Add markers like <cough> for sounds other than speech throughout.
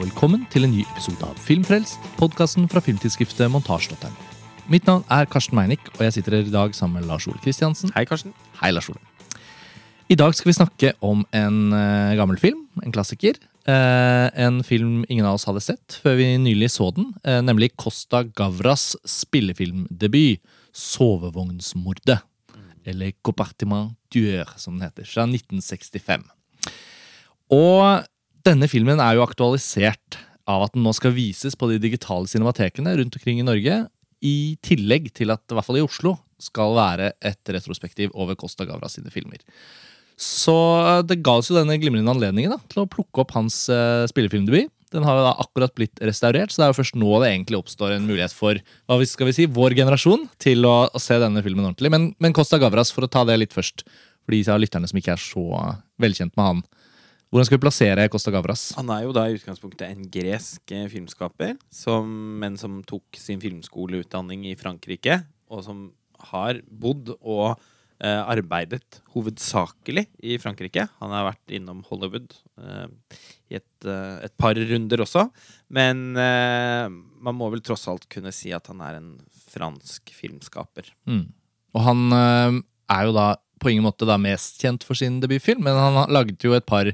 og velkommen til en ny episode av Filmfrelst, podkasten fra filmtidsskriftet montasj.no. Mitt navn er Karsten Meinick, og jeg sitter her i dag sammen med Lars Ole Kristiansen. Hei, Karsten. Hei, Lars Ole. I dag skal vi snakke om en uh, gammel film, en klassiker. Uh, en film ingen av oss hadde sett før vi nylig så den, uh, nemlig Costa Gavras spillefilmdebut, 'Sovevognsmordet'. Eller 'Compartiment Dueur', som den heter, fra 1965. Og denne filmen er jo aktualisert av at den nå skal vises på de digitale cinematekene rundt omkring i Norge, i tillegg til at i hvert fall i Oslo skal være et retrospektiv over Costa Gavra sine filmer. Så eh, det ga oss jo denne glimrende anledningen da, til å plukke opp hans uh, spillefilmdebut. Den har jo da akkurat blitt restaurert, så det er jo først nå det egentlig oppstår en mulighet for hva skal vi si, vår generasjon til å, å se denne filmen ordentlig. Men, men Costa Gavras, for å ta det litt først, for de lytterne som ikke er så velkjent med han. Hvordan skal vi plassere Costa Gavras? Han er jo da i utgangspunktet en gresk eh, filmskaper, som, men som tok sin filmskoleutdanning i Frankrike, og som har bodd og eh, arbeidet hovedsakelig i Frankrike. Han har vært innom Hollywood eh, i et, eh, et, par runder også. Men eh, man må vel tross alt kunne si at han er en fransk filmskaper. Mm. Og han eh, er jo da på ingen måte da mest kjent for sin debutfilm, men han laget jo et par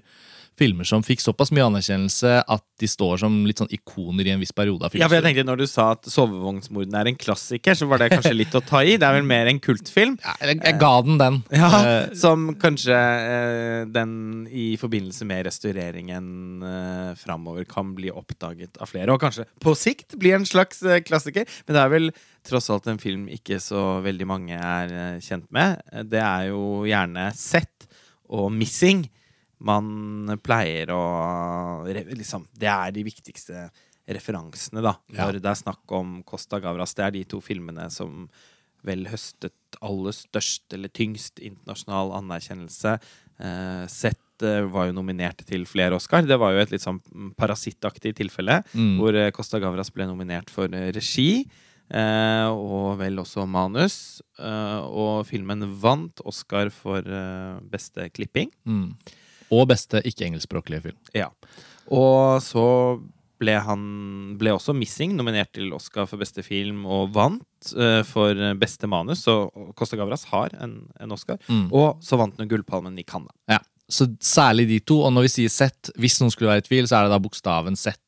filmer som fikk såpass mye anerkjennelse at de står som litt sånn ikoner i en viss periode av Ja, for jeg tenkte Når du sa at 'Sovevognsmordene' er en klassiker, så var det kanskje litt å ta i. Det er vel mer en kultfilm? Ja, jeg, jeg ga den den. Ja, uh, Som kanskje uh, den i forbindelse med restaureringen uh, framover kan bli oppdaget av flere, og kanskje på sikt bli en slags klassiker. Men det er vel tross alt en film ikke så veldig mange er kjent med. Det er jo gjerne Sett og Missing man pleier å liksom, Det er de viktigste referansene, da, når ja. det er snakk om Costa Gavras. Det er de to filmene som vel høstet aller størst eller tyngst internasjonal anerkjennelse. Eh, Sett eh, var jo nominert til flere Oscar. Det var jo et litt sånn parasittaktig tilfelle, mm. hvor eh, Costa Gavras ble nominert for eh, regi. Eh, og vel også manus. Eh, og filmen vant Oscar for beste klipping. Mm. Og beste ikke-engelskspråklige film. Ja. Og så ble han ble også Missing nominert til Oscar for beste film og vant uh, for beste manus. Så Costa Gavras har en, en Oscar. Mm. Og så vant han Gullpalmen i Cannes. Ja. Så særlig de to. Og når vi sier Z, hvis noen skulle være i tvil, så er det da bokstaven Z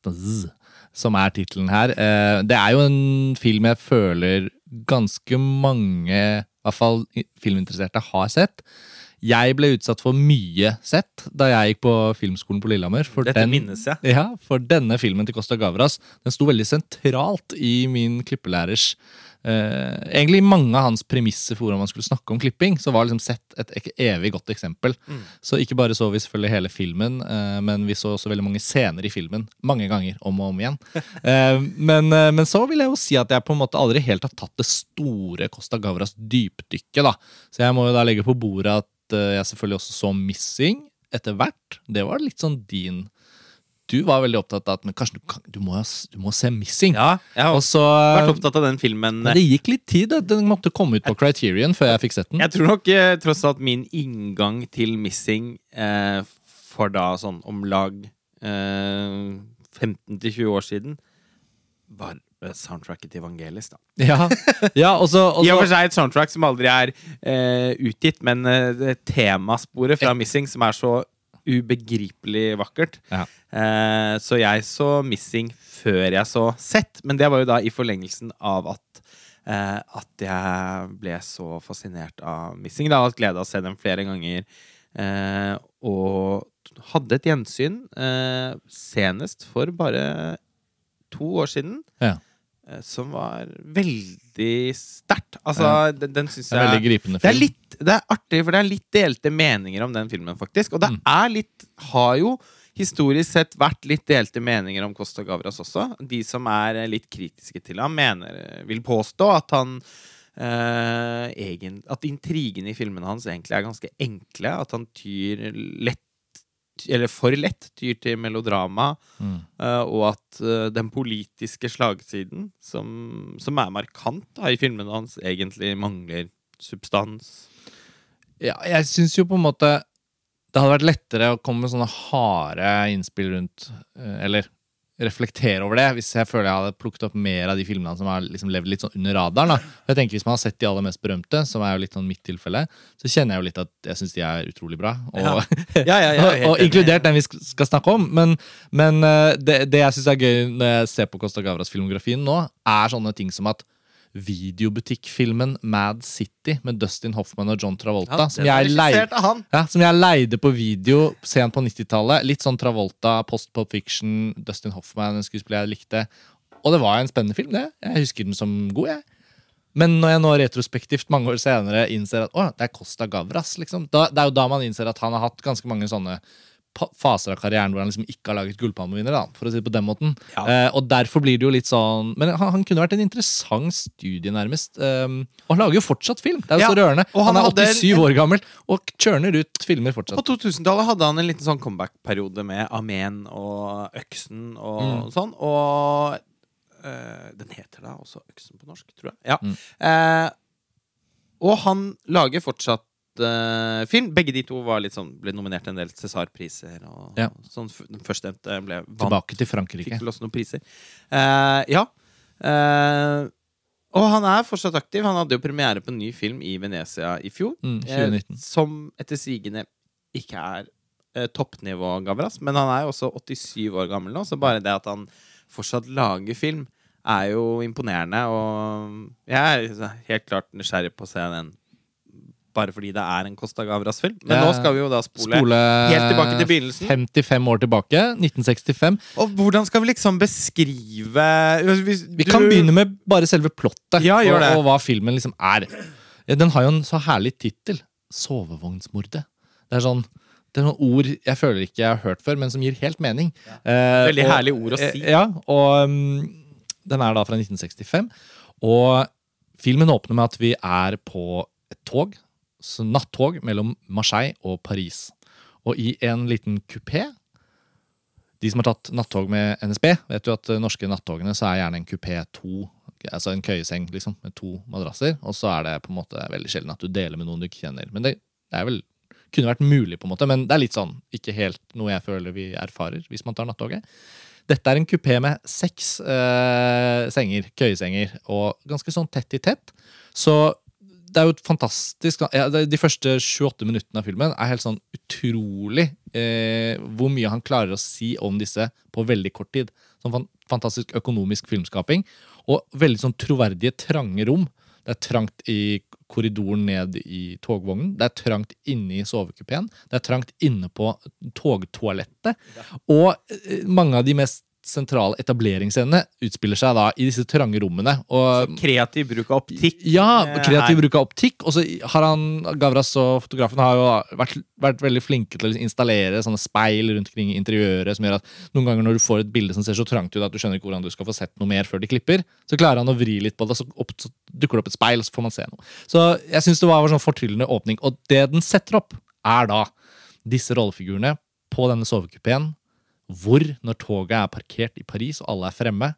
som er tittelen her. Uh, det er jo en film jeg føler ganske mange, i hvert fall filminteresserte, har sett. Jeg ble utsatt for mye sett da jeg gikk på filmskolen på Lillehammer. For, Dette den, minnes jeg. Ja, for denne filmen til Costa Gavras den sto veldig sentralt i min klippelærers eh, egentlig mange av hans premisser for hvordan man skulle snakke om klipping, så var liksom sett et, evig godt eksempel. Mm. Så ikke bare så vi selvfølgelig hele filmen, eh, men vi så også veldig mange scener i filmen. Mange ganger, om og om igjen. <laughs> eh, men, men, så vil jeg jo si at jeg på en måte aldri helt har tatt det store Costa Gavras dypdykket. da. Så jeg må jo da legge på bordet at Eh, jeg selvfølgelig også så Missing etter hvert. Det var litt sånn din du var veldig opptatt av at men kanskje du, kan, du, må, du må, se Missing. Ja, jeg har Også, vært opptatt av den filmen. Men det gikk litt tid. Den måtte komme ut på Criterion før jeg fikk sett den. Jeg tror nok eh, tross alt min inngang til Missing eh, for da sånn om lag eh, 15-20 år siden var soundtracket til Evangelis, da. Ja, ja også, også... <laughs> I og for seg et soundtrack som aldri er eh, utgitt, men eh, temasporet fra Missing som er så ubegripelig vakkert. Ja. Eh, så jeg så Missing før jeg så Sett, men det var jo da i forlengelsen av at at jeg ble så fascinert av Missing. Da, hatt glede av å se dem flere ganger. og hadde et gjensyn senest for bare to år siden. Ja. Eh, som var veldig sterkt. Altså, ja. den, den syns jeg Det veldig gripende film. Det er, litt, det er artig, for det er litt delte meninger om den filmen, faktisk. Og det mm. er litt Har jo historisk sett vært litt delte meninger om Costa Gavras også. De som er litt kritiske til ham, mener, vil påstå at han Uh, egen, at intrigene i filmene hans egentlig er ganske enkle. At han tyr lett eller for lett tyr til melodrama, mm. uh, og at uh, den politiske slagsiden, som, som er markant da, i filmene hans, egentlig mangler substans. Ja, jeg syns jo på en måte det hadde vært lettere å komme med sånne harde innspill rundt uh, Eller reflektere over det hvis jeg føler jeg hadde plukket opp mer av de filmene som har liksom levd litt sånn under radaren. da. Jeg tenker Hvis man har sett de aller mest berømte, som er jo litt sånn mitt tilfelle, så kjenner jeg jo litt at jeg syns de er utrolig bra. Og, Ja. <laughs> Ja, ja, og, og inkludert den vi skal snakke om. Men, men eh, det, det jeg syns er gøy når jeg ser på Costa Gavras filmografien nå, er sånne ting som at videobutikkfilmen Mad City med Dustin Hoffman og John Travolta, som, den er jeg leide, ja, som jeg leide på video sent på 90-tallet. Litt sånn Travolta, Post Pop Fiction, Dustin Hoffman, en skuespiller jeg likte. Og det var en spennende film, det. Jeg husker den som god, jeg. Men når jeg nå retrospektivt mange år senere innser at å, det er Costa Gavras, liksom. Da, det er jo da man innser at han har hatt ganske mange sånne faser av karrieren hvor han liksom ikke har laget gullpalmevinner, da, for å si det på den måten. Ja. Eh, og derfor blir det jo litt sånn Men han, han kunne vært en interessant studie, nærmest. Um, og han lager jo fortsatt film! Det er jo Ja, så rørende. han Han, er 87 en- år gammel og churner ut filmer fortsatt. På 2000-tallet hadde han en liten sånn comeback-periode med Amen og Øksen og Mm. sånn. Og øh, den heter da også Øksen på norsk, tror jeg. Ja. Mm. Eh, og han lager fortsatt eh, film. Begge de to sånn, ble nominert til en del César-priser. Ja. sånn, den førstnevnte ble vant Tilbake til Fikk Frankrike. vel også noen priser. Uh, ja. Uh, og han er fortsatt aktiv. Han hadde jo premiere på en ny film i Venezia i fjor. Mm, eh, 2019. som etter sigende ikke er eh, toppnivå Gavras. Men han er jo også 87 år gammel nå, så bare det at han fortsatt lager film, er jo imponerende. Og jeg er helt klart nysgjerrig på å se den bare fordi det er en Costa Gavras-film. Men Ja. nå skal vi jo da spole, Spole helt tilbake til begynnelsen. 55 år tilbake. 1965. Og hvordan skal vi liksom beskrive hvis Vi du- kan begynne med bare selve plottet Ja, og, og hva filmen liksom er. Den har jo en så herlig tittel. 'Sovevognsmordet'. Det er sånn det er noen ord jeg føler ikke jeg har hørt før, men som gir helt mening. Ja. Veldig og- herlig ord å si. eh, Ja, og um, den er da fra 1965. Og filmen åpner med at vi er på et tog, nattog mellom Marseille og Paris. Og i en liten kupé De som har tatt nattog med NSB, vet jo at de norske nattogene så er gjerne en kupé to Altså en køyeseng liksom, med to madrasser. Og så er det på en måte veldig sjelden at du deler med noen du ikke kjenner. Men det, det vel kunne vært mulig, på en måte, men det er litt sånn ikke helt noe jeg føler vi erfarer hvis man tar nattoget. Dette er en kupé med seks eh, senger, køyesenger, og ganske sånn tett i tett. Så det er jo fantastisk ja, De første 28 minuttene av filmen er helt sånn utrolig eh, hvor mye han klarer å si om disse på veldig kort tid. Sånn fantastisk økonomisk filmskaping. Og veldig sånn troverdige, trange rom. Det er trangt i korridoren ned i togvognen. Det er trangt inne i sovekupeen. Det er trangt inne på togtoalettet. Og eh, mange av de mest sentrale etableringsscenene utspiller seg da i disse trange rommene. Og Kreativ bruk av optikk. ja, eh, kreativ her. bruk av optikk. Og så har han, Gavras og fotografen har jo vært, vært veldig flinke til å installere sånne speil rundt omkring i interiøret, som gjør at noen ganger når du får et bilde som ser så trangt ut at du skjønner ikke hvordan du skal få sett noe mer før de klipper, så klarer han å vri litt på det, så, opp, så dukker det opp et speil, så får man se noe. Så jeg syns det var en sånn fortryllende åpning. Og det den setter opp, er da disse rollefigurene på denne sovekupeen, hvor, når toget er parkert i Paris og alle er fremme,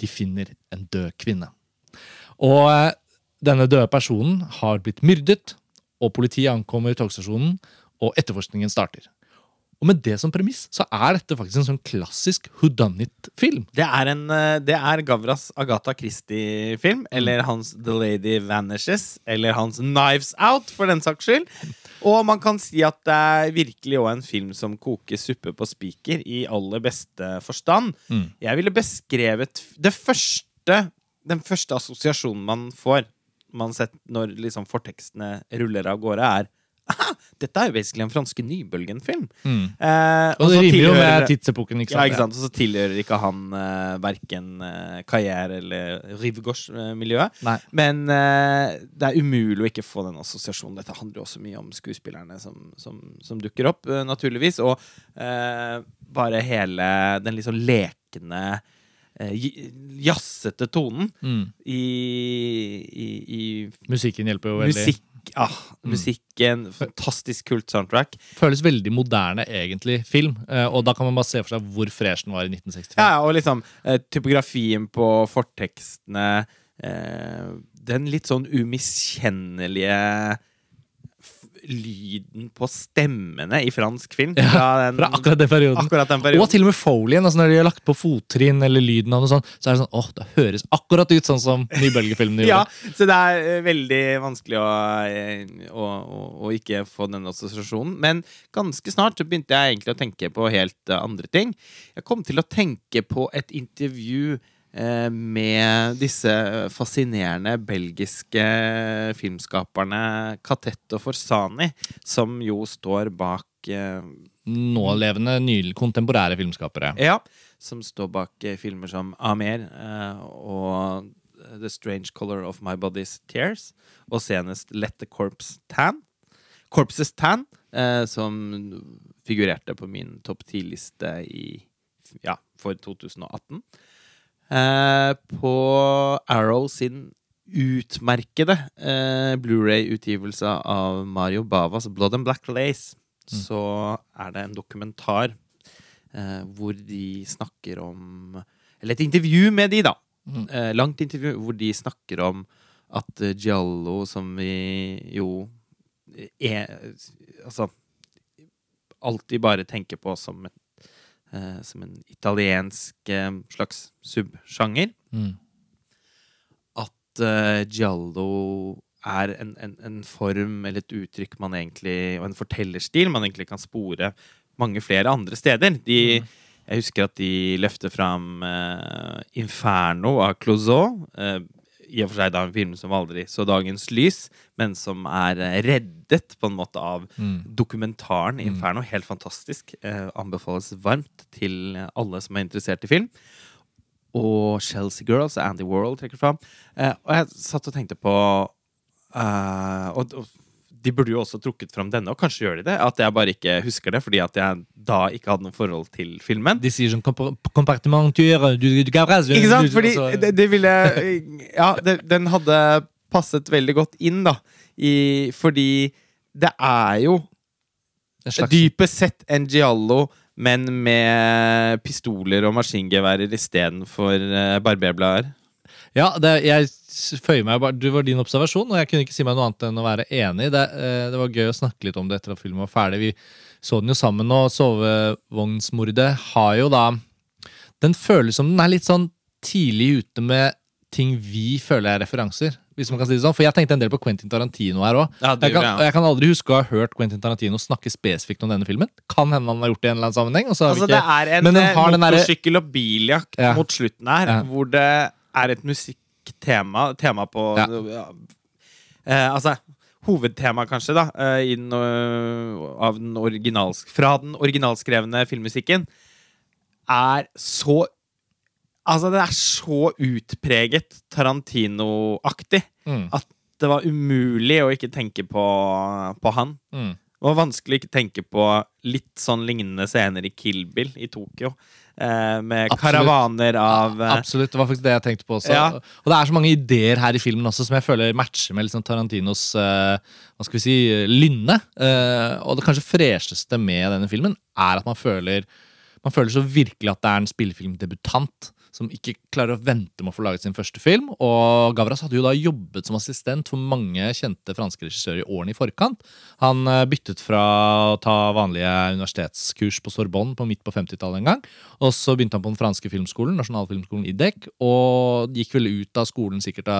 de finner en død kvinne. Og eh, denne døde personen har blitt myrdet, og politiet ankommer togstasjonen, og etterforskningen starter. Og med det som premiss så er dette faktisk en sånn klassisk whodunit-film. Det eh, det er Gavras Agatha Christie-film, eller hans The Lady Vanishes, eller hans Knives Out, for den saks skyld. Og man kan si at det er virkelig òg en film som koker suppe på spiker i aller beste forstand. Mm. Jeg ville beskrevet det første Den første assosiasjonen man får man sett når liksom fortekstene ruller av gårde, er Aha, dette er jo basically en franske nybølgen-film. Eh, Og det så rimer jo med tidsepoken. ikke sant? ja, ikke sant? Og så tilhører ikke han eh, verken eh, karriere eller Rivgårds-miljøet. Nei. Men eh, det er umulig å ikke få den assosiasjonen. Dette handler jo også mye om skuespillerne som, som, som dukker opp, eh, naturligvis. Og eh, bare hele den litt sånn lekne eh, jazzete tonen Mm. i, i, i Musikken hjelper jo veldig. musikk. Ah, musikken. Fantastisk kult soundtrack. Føles veldig moderne, egentlig, film. Eh, Og da kan man bare se for seg hvor fresh den var i 1965. Ja, og liksom eh, typografien på fortekstene eh, Den litt sånn umiskjennelige lyden på stemmene i fransk film. Fra, den, Fra akkurat den perioden. akkurat den Og til og med Folien. Altså når de har lagt på fottrinn eller lyden av noe sånt, så er det sånn åh, det høres akkurat ut sånn som nybølgefilmene <laughs> Ja, så det er eh, veldig vanskelig å, eh, å, å, å ikke få den assosiasjonen. Men ganske snart så begynte jeg egentlig å tenke på helt eh, andre ting. Jeg kom til å tenke på et intervju med disse fascinerende belgiske filmskaperne Catetto Forsani, som jo står bak eh, Nålevende, nylig, kontemporære filmskapere. Ja, som står bak eh, filmer som Amer eh, og The Strange Color of My Body's Tears, og senest Let the Corpse Tan. Corpses Tan, eh, som figurerte på min topp 10-liste i ja, for 2018. Eh, på Arrow sin utmerkede eh, Blu-ray-utgivelse av Mario Bavas Blood and Black Lace, så er det en dokumentar eh, hvor de snakker om Eller et intervju med de, da. Mm. Eh, langt intervju hvor de snakker om at eh, Giallo, som vi jo er Altså alltid bare tenker på som, et, eh, som en italiensk eh, slags subsjanger. Mm. At eh, Giallo er en, en, en form eller et uttrykk man egentlig og en fortellerstil man egentlig kan spore mange flere andre steder. De, Jeg husker at de løfter fram eh, Inferno av Clouseau. I og for seg da en film som aldri så dagens lys, men som er eh, reddet på en måte av Mm. dokumentaren Inferno. Helt fantastisk. Eh, anbefales varmt til alle som er interessert i film. Og Chelsea Girls, Andy World trekker fram. Eh, og jeg satt og tenkte på eh, og, og de burde jo også trukket fram denne, og kanskje gjør de det. At jeg bare ikke husker det, fordi at jeg da ikke hadde noe forhold til filmen. De sier sånn compartimenture du, du, Ikke sant? Fordi altså- det, det ville Ja, det, den hadde passet veldig godt inn, da. I, fordi det er jo dypest sett en giallo, men med pistoler og maskingeværer istedenfor uh, barberblader. Ja, det, jeg føyer meg bare, Du var din observasjon, og jeg kunne ikke si meg noe annet enn å være enig. Det, eh, det var gøy å snakke litt om det etter at filmen var ferdig. Vi så den jo sammen, og sovevognsmordet har jo da Den føles som den er litt sånn tidlig ute med ting vi føler er referanser. Hvis man kan si det sånn For jeg tenkte en del på Quentin Tarantino her òg. Ja, Jeg, jeg. kan aldri huske å ha hørt Quentin Tarantino snakke spesifikt om denne filmen. Kan hende han har gjort det i en eller annen sammenheng. Og så har Altså, vi det er en eh, motorsykkel- og biljakt Ja. mot slutten her, hvor det er et musikktema tema på Ja. ja. Eh, Altså Hovedtema, kanskje, da eh, den, av den originals, fra den originalskrevne filmmusikken, er så Altså, det er så utpreget Tarantino-aktig mm, at det var umulig å ikke tenke på, på han. mm. Det var vanskelig å ikke tenke på litt sånn lignende scener i Kill Bill i Tokyo. Eh, med karavaner av ja, Absolutt, det var faktisk det jeg tenkte på også. Ja. Og det er så mange ideer her i filmen også som jeg føler matcher med liksom Tarantinos uh, hva skal vi si, lynne. Uh, og det kanskje fresheste med denne filmen er at man føler man føler så virkelig at det er en spillefilmdebutant som ikke klarer å vente med å få laget sin første film. Og Gavras hadde jo da jobbet som assistent for mange kjente franske regissører i årene i forkant. Han eh, byttet fra å ta vanlige universitetskurs på Sorbonne på midt på 50-tallet en gang. Og så begynte han på den franske filmskolen, nasjonalfilmskolen IDEC, og gikk vel ut av skolen sikkert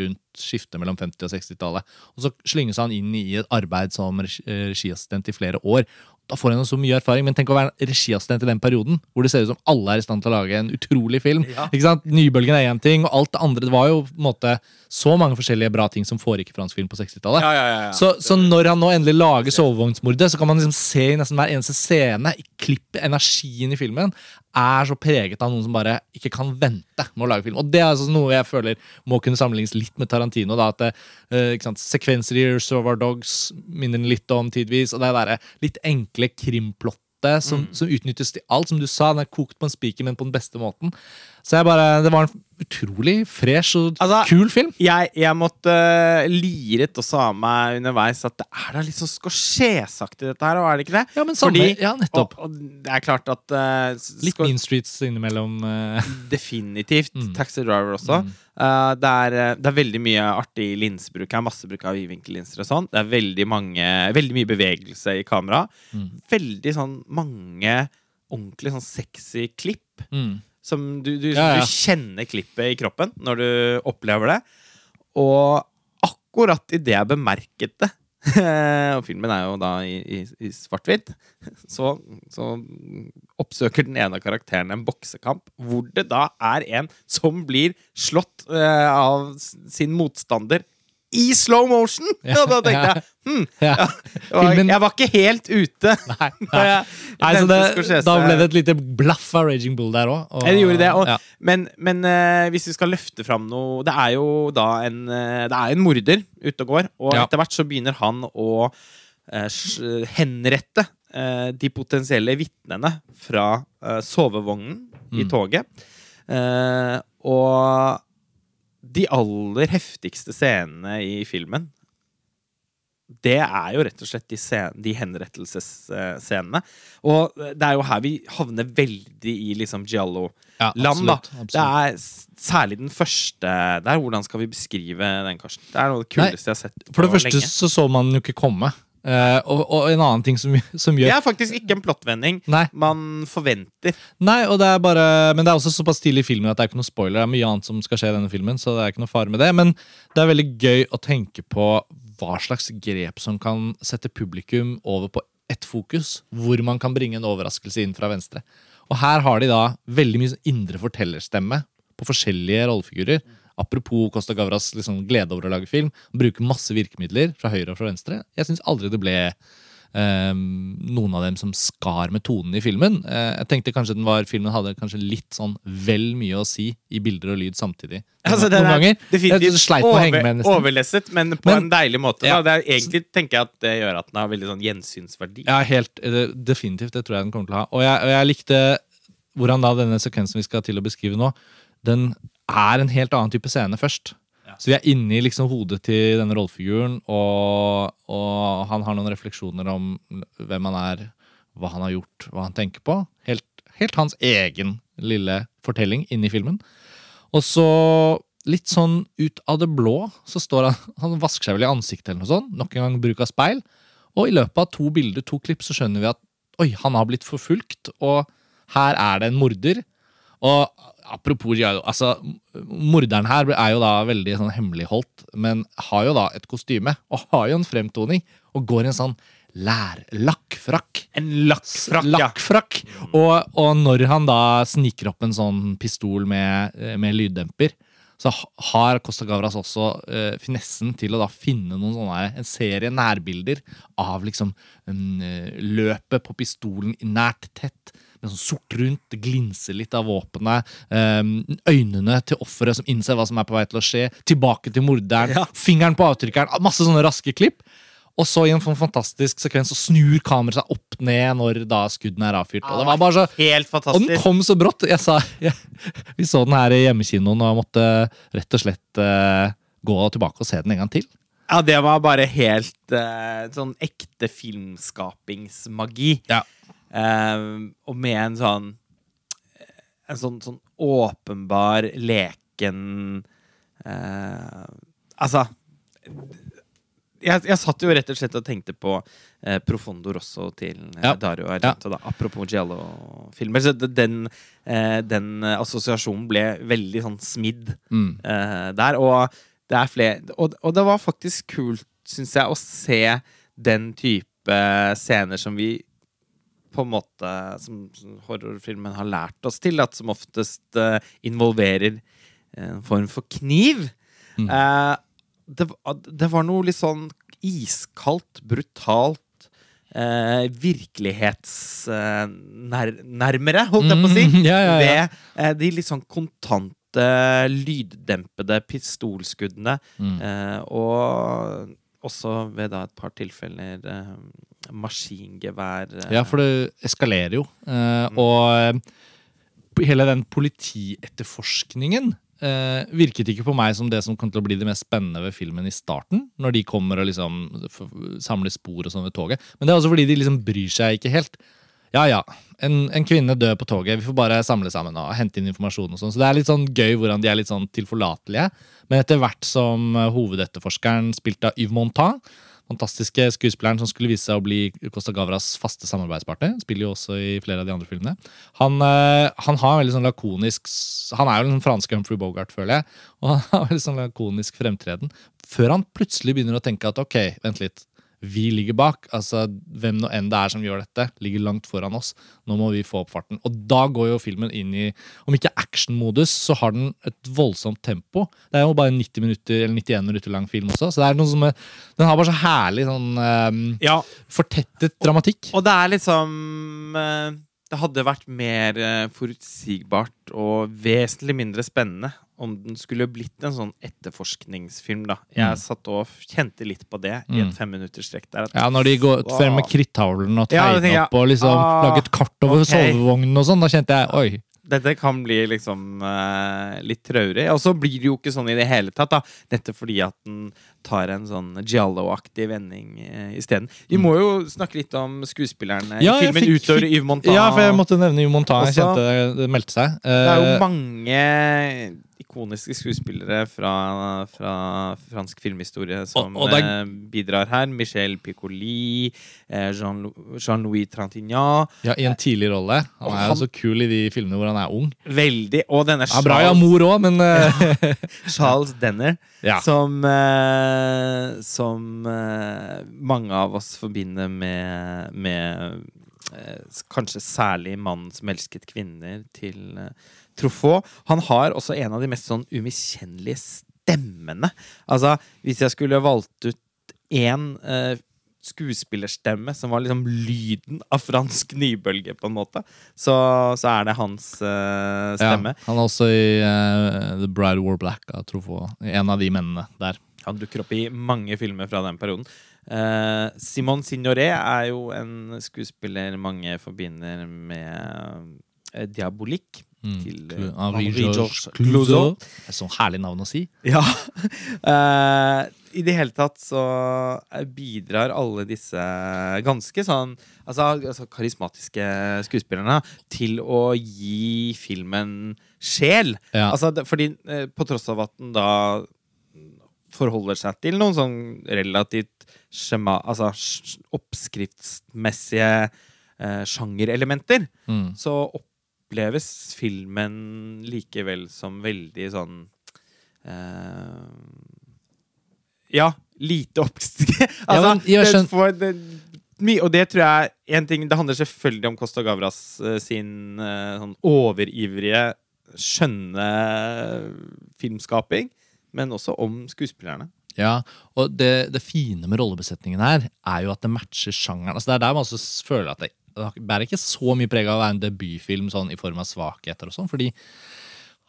rundt skiftet mellom 50- og 60-tallet. Og så slynges han inn i et arbeid som eh, regiassistent i flere år. Da får jo så mye erfaring, men tenk å være regiassistent i den perioden, hvor det ser ut som alle er i stand til å lage en utrolig film. Ja. Ikke sant? Nybølgen er én ting, og alt det andre det var jo på en måte så mange forskjellige bra ting som foregikk i fransk film på 60-tallet. ja, ja, ja, ja. Så, så når han nå endelig lager sovevognsmordet, så kan man liksom se i nesten hver eneste scene i klippet, energien i filmen, er så preget av noen som bare ikke kan vente med å lage film. Og det er altså noe jeg føler må kunne sammenlignes litt med Tarantino. da, at det, eh, ikke sant, Sekvenser i Reservoir Dogs minner den litt om tidvis. Og det er der litt enkle krimplottet som, som utnyttes til alt. Som du sa, den er kokt på en spiker, men på den beste måten. Så jeg bare, Det var en utrolig fresh og Altså, kul film. Jeg, jeg måtte uh, liret også av meg underveis at det er da litt sånn scorsese-aktig, dette her, og er det ikke det? Ja, men samme, Fordi- ja, nettopp. Og, og det er klart at uh, Litt Mean Streets innimellom. Uh... <laughs> Definitivt. Mm. Taxi Driver også. Mm. Det, er, det er veldig mye artig linsebruk her. Masse bruk av vidvinkellinser og sånn. Det er veldig, mange, veldig mye bevegelse i kamera. Mm. Veldig sånn mange ordentlig sånn sexy klipp. mm. Som du, du, Ja, ja. du kjenner klippet i kroppen når du opplever det. Og akkurat idet jeg bemerket det <laughs> Og filmen er jo da i, i, i svart-hvitt. Så, så oppsøker den ene av karakterene en boksekamp hvor det da er en som blir slått uh, av sin motstander i slow motion! <laughs> Ja, Og <laughs> da tenkte ja. jeg hm, Ja. jeg, <laughs> var, jeg var ikke helt ute. Nei, nei. Nei, så det, da ble det et lite blaff av Raging Bull der òg. Og, det gjorde det. Og, ja. Men, men uh, hvis vi skal løfte fram noe Det er jo da en uh, Det er en morder ute og går, og etter hvert så begynner han å uh, henrette eh, de potensielle vitnene fra eh, sovevognen i Mm. toget. Eh, og de aller heftigste scenene i filmen det er jo rett og slett de, scen de henrettelsesscenene. Og det er jo her vi havner veldig i liksom giallo Ja. Det er særlig den første der. Hvordan skal vi beskrive den, Karsten? Det er noe av det kuleste jeg har sett For det første lenge. så så man den jo ikke komme. Eh, og, og en annen ting som, <laughs> som Det er faktisk ikke en plottvending Nei, man forventer. nei det bare, men det er også såpass tidlig i filmen at det er ikke noe spoiler. Det er mye annet som skal skje i denne filmen, så det er ikke noe fare med det. Men det er veldig gøy å tenke på hva slags grep som kan sette publikum over på ett fokus, hvor man kan bringe en overraskelse inn fra venstre. Og her har de da veldig mye indre fortellerstemme på forskjellige rollefigurer. Apropos Costa Gavras liksom glede over å lage film. Han bruker masse virkemidler fra høyre og fra venstre. Jeg syns aldri det ble Um, noen av dem som skar med tonen i filmen. Uh, jeg tenkte kanskje den var, filmen hadde kanskje litt sånn vel mye å si i bilder og lyd samtidig. <laughs> Altså, Noen er ganger. Definitivt over, overlesset, men på Men- en deilig måte. Ja. Det er, egentlig tenker jeg at det gjør at den har veldig sånn gjensynsverdi. Ja, helt, det, definitivt. Det tror jeg den kommer til å ha. Og jeg, og jeg likte hvordan da denne sekvensen vi skal til å beskrive nå, den er en helt annen type scene først. Så vi er inne i liksom hodet til denne rollefiguren, og, og han har noen refleksjoner om hvem han er, hva han har gjort, hva han tenker på. Helt, helt hans egen lille fortelling inni filmen. Og så, litt sånn ut av det blå, så står han Han vasker seg vel i ansiktet eller noe sånt. Nok en gang bruk av speil. Og i løpet av to bilder, to klipp, så skjønner vi at oi, han har blitt forfulgt, og her er det en morder. Og apropos giallo, altså, morderen her er jo da veldig sånn hemmeligholdt, men har jo da et kostyme, og har jo en fremtoning, og går i en sånn lærlakkfrakk. En lakkfrakk, ja. Lakkfrakk. Og, og når han da sniker opp en sånn pistol med, med lyddemper, så har Costa Gavras også uh, finessen til å da finne noen sånne, en serie nærbilder av liksom eh, løpet på pistolen nært tett. Med sånn sort rundt, det glinser litt av våpenet. eh, øynene til offeret som innser hva som er på vei til å skje. Tilbake til morderen. Ja. Fingeren på avtrykkeren. Masse sånne raske klipp. Og så i en sånn fantastisk sekvens så snur kameraet seg opp ned når da skuddene er avfyrt. Og det var bare så Helt og den kom så brått. Jeg sa, jeg, vi så den her i hjemmekinoen og måtte rett og slett uh, gå tilbake og se den en gang til. Ja, det var bare helt uh, sånn ekte filmskapingsmagi. Ja. Eh, og med en sånn En sånn, sånn åpenbar leken eh, Altså jeg, jeg satt jo rett og slett og tenkte på eh, Profondo Rosso til eh, Ja. Dario Argento. Da, apropos Giallo-filmer. Så den, eh, den assosiasjonen ble veldig sånn smidd Mm. eh, der. Og det er flere og, og det var faktisk kult, syns jeg, å se den type scener som vi på en måte Som, som horrorfilmen har lært oss til, at som oftest uh, involverer en form for kniv. Mm. Uh, det, det var noe litt sånn iskaldt, brutalt eh, virkelighetsnærmere, holdt jeg på å si. Mm, <laughs> ja, ja, ja. Ved eh, de litt sånn kontante, lyddempede pistolskuddene. Mm. Eh, og også ved da et par tilfeller eh, maskingevær. eh, Ja, for det eskalerer jo. Eh, og eh, hele den politietterforskningen eh, virket ikke på meg som det som kom til å bli det mest spennende ved filmen i starten. Når de kommer og liksom samler spor og sånn ved toget. Men det er også fordi de liksom bryr seg ikke helt. Ja ja, en, en kvinne dør på toget. Vi får bare samle sammen og hente inn informasjon. og sånn. Så det er litt sånn gøy hvordan de er litt sånn tilforlatelige. Men etter hvert som hovedetterforskeren, spilt av Yves Montand, fantastiske skuespilleren som skulle vise seg å bli Costa Gavras faste samarbeidspartner. Spiller jo også i flere av de andre filmene. Han, eh, han har en veldig sånn lakonisk Han er jo den franske Humphrey Bogart, føler jeg. Og han har veldig sånn lakonisk fremtreden. Før han plutselig begynner å tenke at ok, vent litt. Vi ligger bak. altså Hvem nå enn det er som gjør dette, ligger langt foran oss. Nå må vi få opp farten. Og da går jo filmen inn i Om ikke actionmodus, så har den et voldsomt tempo. Det er jo bare en 90 minutter, eller 91 minutter lang film også. Så det er noe som er, Den har bare så herlig sånn um, Ja, fortettet dramatikk. Og det er liksom uh Det hadde vært mer eh, forutsigbart og vesentlig mindre spennende om den skulle blitt en sånn etterforskningsfilm. da Jeg Mm. satt og kjente litt på det i Mm. et femminutterstrekk der. At, Ja, Når de går frem med kritthavlen og tegner ja, jeg. opp og liksom Ah, lager et kart over okay. sovevognen og sånn, da kjente jeg oi. Dette kan bli liksom uh, litt traurig. Og så blir det jo ikke sånn i det hele tatt, da. Dette fordi at den tar en sånn giallo-aktig vending eh, isteden. Vi må jo snakke litt om skuespillerne Mm. Ja, i filmen fikk- utover Yves Montan. Ja, for jeg måtte nevne Yves Montan. Jeg kjente det, meldte seg. Det er jo Eh, mange ikoniske skuespillere fra, fra fransk filmhistorie som Og- og det er- eh, bidrar her. Michel Piccoli, eh, Jean- Jean-Louis Trintignant. ja, I en tidlig rolle. Han er jo så kul i de filmene hvor han er ung. Veldig. Og denne Ja, bra i Amor òg, men eh, <laughs> Charles Denner, <laughs> ja. som, eh, som eh, mange av oss forbinder med, med eh, kanskje særlig 'Mannen som elsket kvinner' til eh, Truffaut. Han har også en av de mest sånn umiskjennelige stemmene. Altså, hvis jeg skulle valgt ut én eh, skuespillerstemme som var liksom lyden av fransk nybølge, på en måte, så, så er det hans uh, stemme. Ja, han er også i uh, The Bride War Black av Truffaut. En av de mennene der. Han dukker opp i mange filmer fra den perioden. Uh, Simon Signoret er jo en skuespiller mange forbinder med uh, Diabolik. Mm. Til, uh, eh, Henri Henri Georges Georges Clouzot. Det er sånn herlig navn å si. Ja. <laughs> Eh, I det hele tatt så eh, bidrar alle disse ganske sånn altså, altså karismatiske skuespillerne til å gi filmen sjel. Ja. Altså, fordi eh, på tross av at den da forholder seg til noen sånn relativt skjema, altså oppskriftsmessige eh, sjangerelementer, Mm. så oppleves filmen likevel som veldig sånn eh, Ja, lite oppskrift. <laughs> altså, men det mye, og det tror jeg en ting, Det handler selvfølgelig om Costa Gavras eh, sin eh, sånn overivrige, skjønne filmskaping, men også om skuespillerne. Ja, og det, det fine med rollebesetningen her er jo at det matcher sjangeren. Altså Det er der man også føler at det, det bærer ikke så mye preg av å være en debutfilm sånn i form av svakheter og sånn, fordi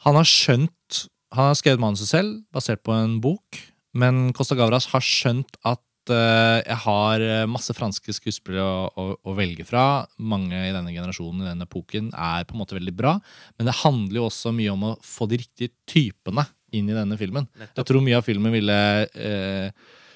han har skjønt Han har skrevet manuset selv, basert på en bok, men Costa Gavras har skjønt at eh, jeg har eh, masse franske skuespillere å, å, å velge fra. Mange i denne generasjonen i denne epoken er på en måte veldig bra, men det handler jo også mye om å få de riktige typene inn i denne filmen. Jeg tror mye av filmen ville eh,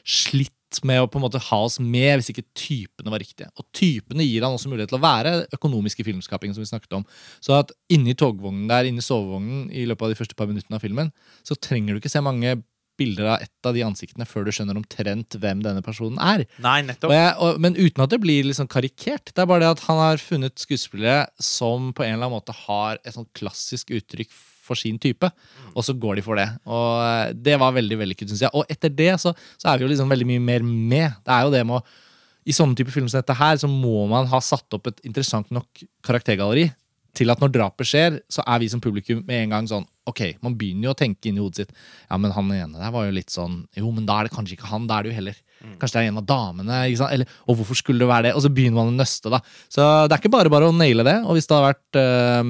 slitt med å på en måte ha oss med hvis ikke typene var riktige. Og typene gir han også mulighet til å være økonomiske filmskaping, som vi snakket om. Så at inni togvognen der, inni sovevognen i løpet av de første par minuttene av filmen, så trenger du ikke se mange bilder av ett av de ansiktene før du skjønner omtrent hvem denne personen er. Nei, Og nettopp. jeg, og, men uten at det blir liksom karikert. Det er bare det at han har funnet skuespillere som på en eller annen måte har et sånn klassisk uttrykk for sin type, og så går de for det. Og eh, det var veldig vellykket, syns jeg. Og etter det så, så er vi jo liksom veldig mye mer med. Det er jo det med å I sånne typer film som dette her, så må man ha satt opp et interessant nok karaktergalleri til at når drapet skjer, så er vi som publikum med en gang sånn Ok, man begynner jo å tenke inn i hodet sitt Ja, men han ene der var jo litt sånn Jo, men da er det kanskje ikke han. Da er det jo heller Kanskje det er en av damene. ikke sant? Eller, og hvorfor skulle det være det? Og så begynner man å nøste, da. Så det er ikke bare bare å naile det. Og hvis det hadde vært øh,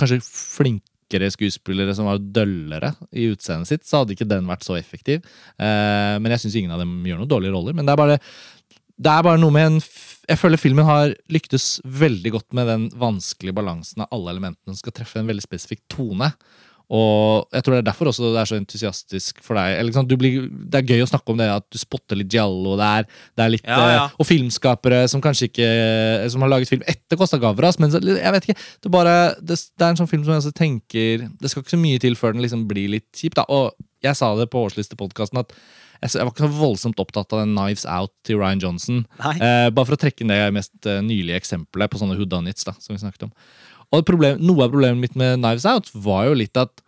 kanskje flinkere skuespillere som var døllere i utseendet sitt, så hadde ikke den vært så effektiv. Eh, men jeg syns ingen av dem gjør noen dårlige roller. Men det er bare det er bare noe med en Jeg føler filmen har lyktes veldig godt med den vanskelige balansen av alle elementene som skal treffe en veldig spesifikk tone. Og jeg tror det er derfor også det er så entusiastisk for deg. Eller, liksom, du blir, det er gøy å snakke om det at du spotter litt giallo der. Det er litt, Ja, ja. eh, Og filmskapere som kanskje ikke Som har laget film etter Costa Gavras. Men jeg vet ikke, det er bare det, det er en sånn film som jeg også tenker Det skal ikke så mye til før den liksom blir litt kjip. da Og jeg sa det på årslistepodkasten at jeg, var ikke så voldsomt opptatt av den Knives Out til Ryan Johnson. Eh, bare for å trekke inn det mest eh, nylige eksempelet på sånne whodunits. da, som vi snakket om. Og problem, Noe av problemet mitt med Knives Out var jo litt at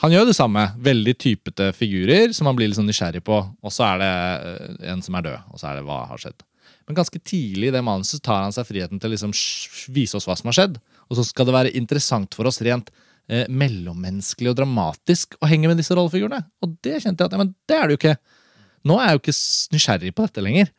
han gjør det samme. Veldig typete figurer som man blir litt sånn nysgjerrig på. Og så er det eh, en som er død, og så er det hva har skjedd. Men ganske tidlig i det manuset tar han seg friheten til å liksom vise oss hva som har skjedd. Og så skal det være interessant for oss rent eh, mellommenneskelig og dramatisk å henge med disse rollefigurene. Og det kjente jeg at ja, men det er det jo ikke. Nå er jeg jo ikke nysgjerrig på dette lenger.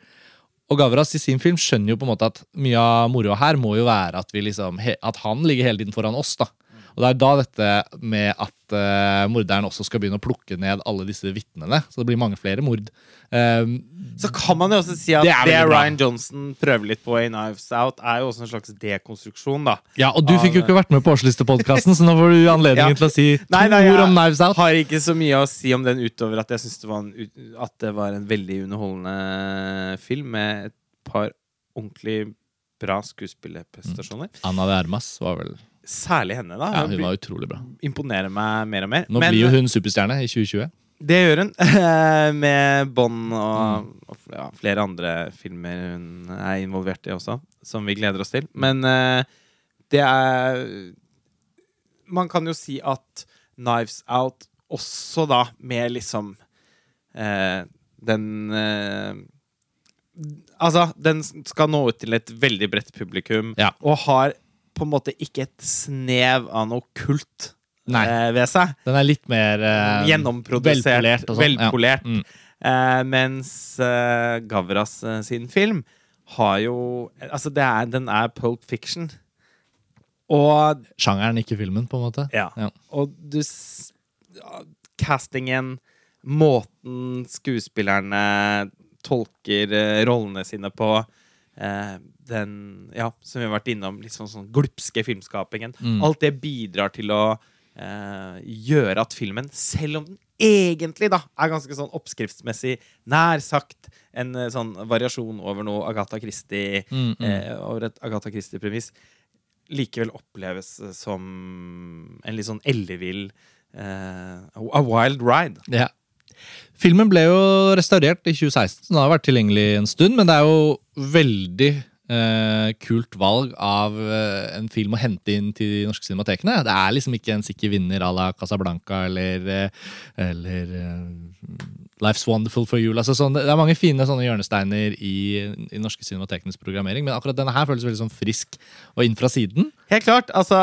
Og Gavras i sin film skjønner jo på en måte at mye av moroa her må jo være at, liksom, at han ligger hele tiden foran oss. da. Og det er da dette med at uh, morderen også skal begynne å plukke ned alle disse vitnene. Så det blir mange flere mord. Um, Så kan man jo også si at Det det. Ryan Johnson prøver litt på i Knives Out, er jo også en slags dekonstruksjon, da. ja, Og du fikk jo ikke vært med på årslistepodkasten, så nå får du <laughs> anledningen Ja. til å si to Nei, nei, ord jeg om Knives Out. Har ikke så mye å si om den utover at jeg syns det, det var en veldig underholdende film med et par ordentlig bra skuespillerprestasjoner. Anna de Armas var vel Særlig henne, da. Ja, Hun var utrolig bra. imponerer meg mer og mer. Nå Men blir jo hun superstjerne i 2020. det gjør hun, <laughs> med Bond og, Mm. og ja, flere andre filmer hun er involvert i også, som vi gleder oss til. Men eh, det er Man kan jo si at Knives Out også da med liksom eh, Den eh, Altså, den skal nå ut til et veldig bredt publikum, Ja. og har på en måte ikke et snev av noe kult Nei. eh, ved seg. Den er litt mer eh, Gjennomprodusert, velpolert sånn. velpolert. Ja. Mm. Eh, mens eh, Gavras eh, sin film har jo Altså, det er, den er Pulp Fiction. Og Sjangeren, ikke filmen, på en måte. Ja. Ja. Og du Castingen, måten skuespillerne tolker eh, rollene sine på, eh, den Ja, som vi har vært innom, litt sånn, sånn glupske filmskapingen. Mm. Alt det bidrar til å eh, gjøre at filmen, selv om den egentlig da er ganske sånn oppskriftsmessig nær sagt en eh, sånn variasjon over noe Agatha Christie Mm, mm. eh, over et Agatha Christie-premiss, likevel oppleves eh, som en litt sånn ellevill eh, A wild ride. Ja. Filmen ble jo restaurert i 2016, så den har vært tilgjengelig en stund. Men det er jo veldig eh, kult valg av uh, en film å hente inn til de norske cinematekene. Det er liksom ikke en sikker vinner à la Casablanca eller, eh, eller Life's Wonderful for You. Altså sånn, det er mange fine sånne hjørnesteiner i, i norske cinematekenes programmering, men akkurat denne her føles veldig sånn frisk og inn fra siden. Helt klart. Altså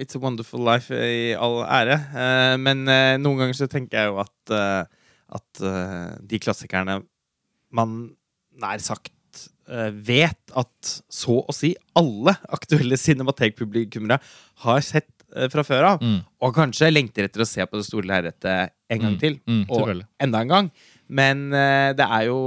It's a wonderful life i all ære. Men noen ganger så tenker jeg jo at, at de klassikerne man nær sagt vet at så å si alle aktuelle cinematekpublikummere har sett eh, fra før av. Mm. Og kanskje lengter etter å se på det store lerretet en gang Mm, til. mm, og enda en gang. Men eh, det er jo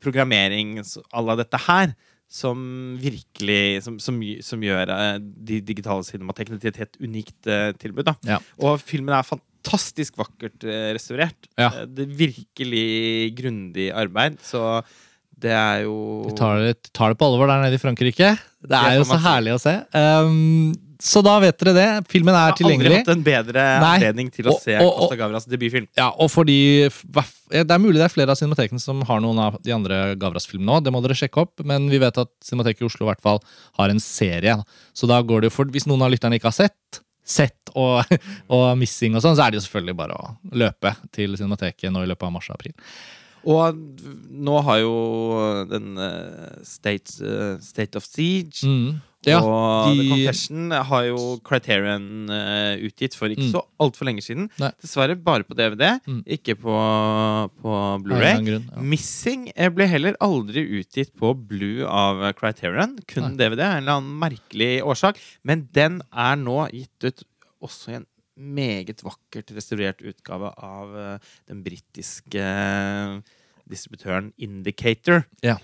programmering à la dette her som virkelig Som, som, som gjør eh, de digitale cinematekene til et helt unikt eh, tilbud. Ja. Og filmen er fantastisk vakkert eh, restaurert. Ja. Eh, det er virkelig grundig arbeid. Så det er jo De tar det, tar det på alvor der nede i Frankrike. Det Det er jo så herlig å se. Um, så da vet dere det. Filmen er tilgjengelig. Jeg har aldri hatt en bedre Nei. anledning til å Og- se Costa Gavras debutfilm. Ja, og fordi Det er mulig det er flere av cinematekene som har noen av de andre Gavras-filmene òg. Det må dere sjekke opp. Men vi vet at Cinemateket i Oslo i hvert fall har en serie. Så da går det for Hvis noen av lytterne ikke har sett, sett og, <laughs> og Missing og sånn, så er det jo selvfølgelig bare å løpe til Cinemateket nå i løpet av mars og april. Og nå har jo den eh, State, eh, State of Siege Mm. Ja, og de- The Confession har jo Criterion eh, utgitt for ikke Mm. så altfor lenge siden. Nei. Dessverre bare på DVD, Mm. ikke på, på Blu-ray ja. Missing ble heller aldri utgitt på Blue av Criterion. Kun Nei. DVD, en eller annen merkelig årsak. Men den er nå gitt ut også i en meget vakkert restaurert utgave av eh, den britiske eh, distributøren Indicator. Ja.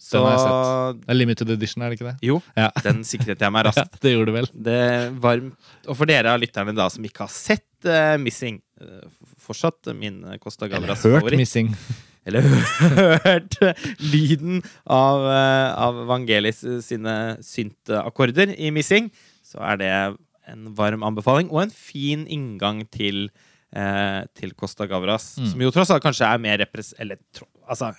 Så Den har jeg sett. Det er limited edition, er det ikke det? jo, Ja. <laughs> den sikret jeg meg <laughs> raskt. Ja, det gjorde du vel. Det varmt. Og for dere av lytterne da som ikke har sett uh, Missing uh, Fortsatt min Costa Eller hørt favoritt. Missing. <laughs> Eller hørt lyden av, av Vangelis sine syntakkorder i Missing, så er det en varm anbefaling og en fin inngang til, eh, til Costa Gavras. Mm. Som jo tross alt kanskje er mer repres... Eller altså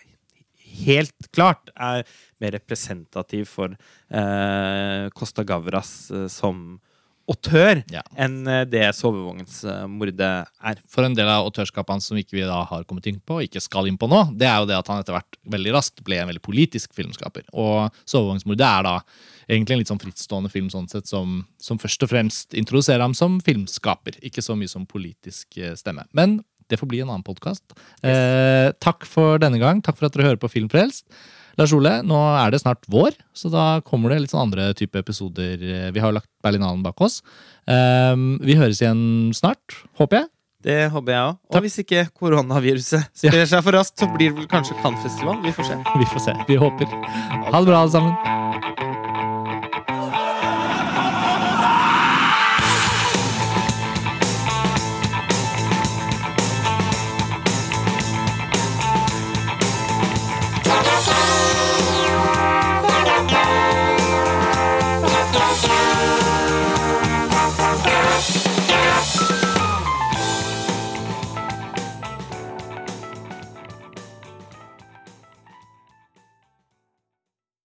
helt klart er mer representativ for eh, Costa Gavras eh, som autør Ja. enn eh, det sovevognsmordet er. For en del av autørskapet hans som ikke vi da har kommet inn på, ikke skal inn på nå, det er jo det at han etter hvert veldig raskt ble en veldig politisk filmskaper. Og 'Sovevognsmordet' er da egentlig en litt sånn frittstående film sånn sett, som, som først og fremst introduserer ham som filmskaper, ikke så mye som politisk eh, stemme. Men det får bli en annen podkast. Eh, takk for denne gang. Takk for at dere hører på Filmfrelst. Lars Ole, nå er det snart vår, så da kommer det litt sånn andre type episoder. Vi har jo lagt Berlinalen bak oss. Eh, vi høres igjen snart, håper jeg. Det håper jeg òg. Og hvis ikke koronaviruset sprer seg for raskt, så blir det vel kanskje Cannes-festival. Vi får se. Vi får se. Vi håper. Ha det bra, alle sammen.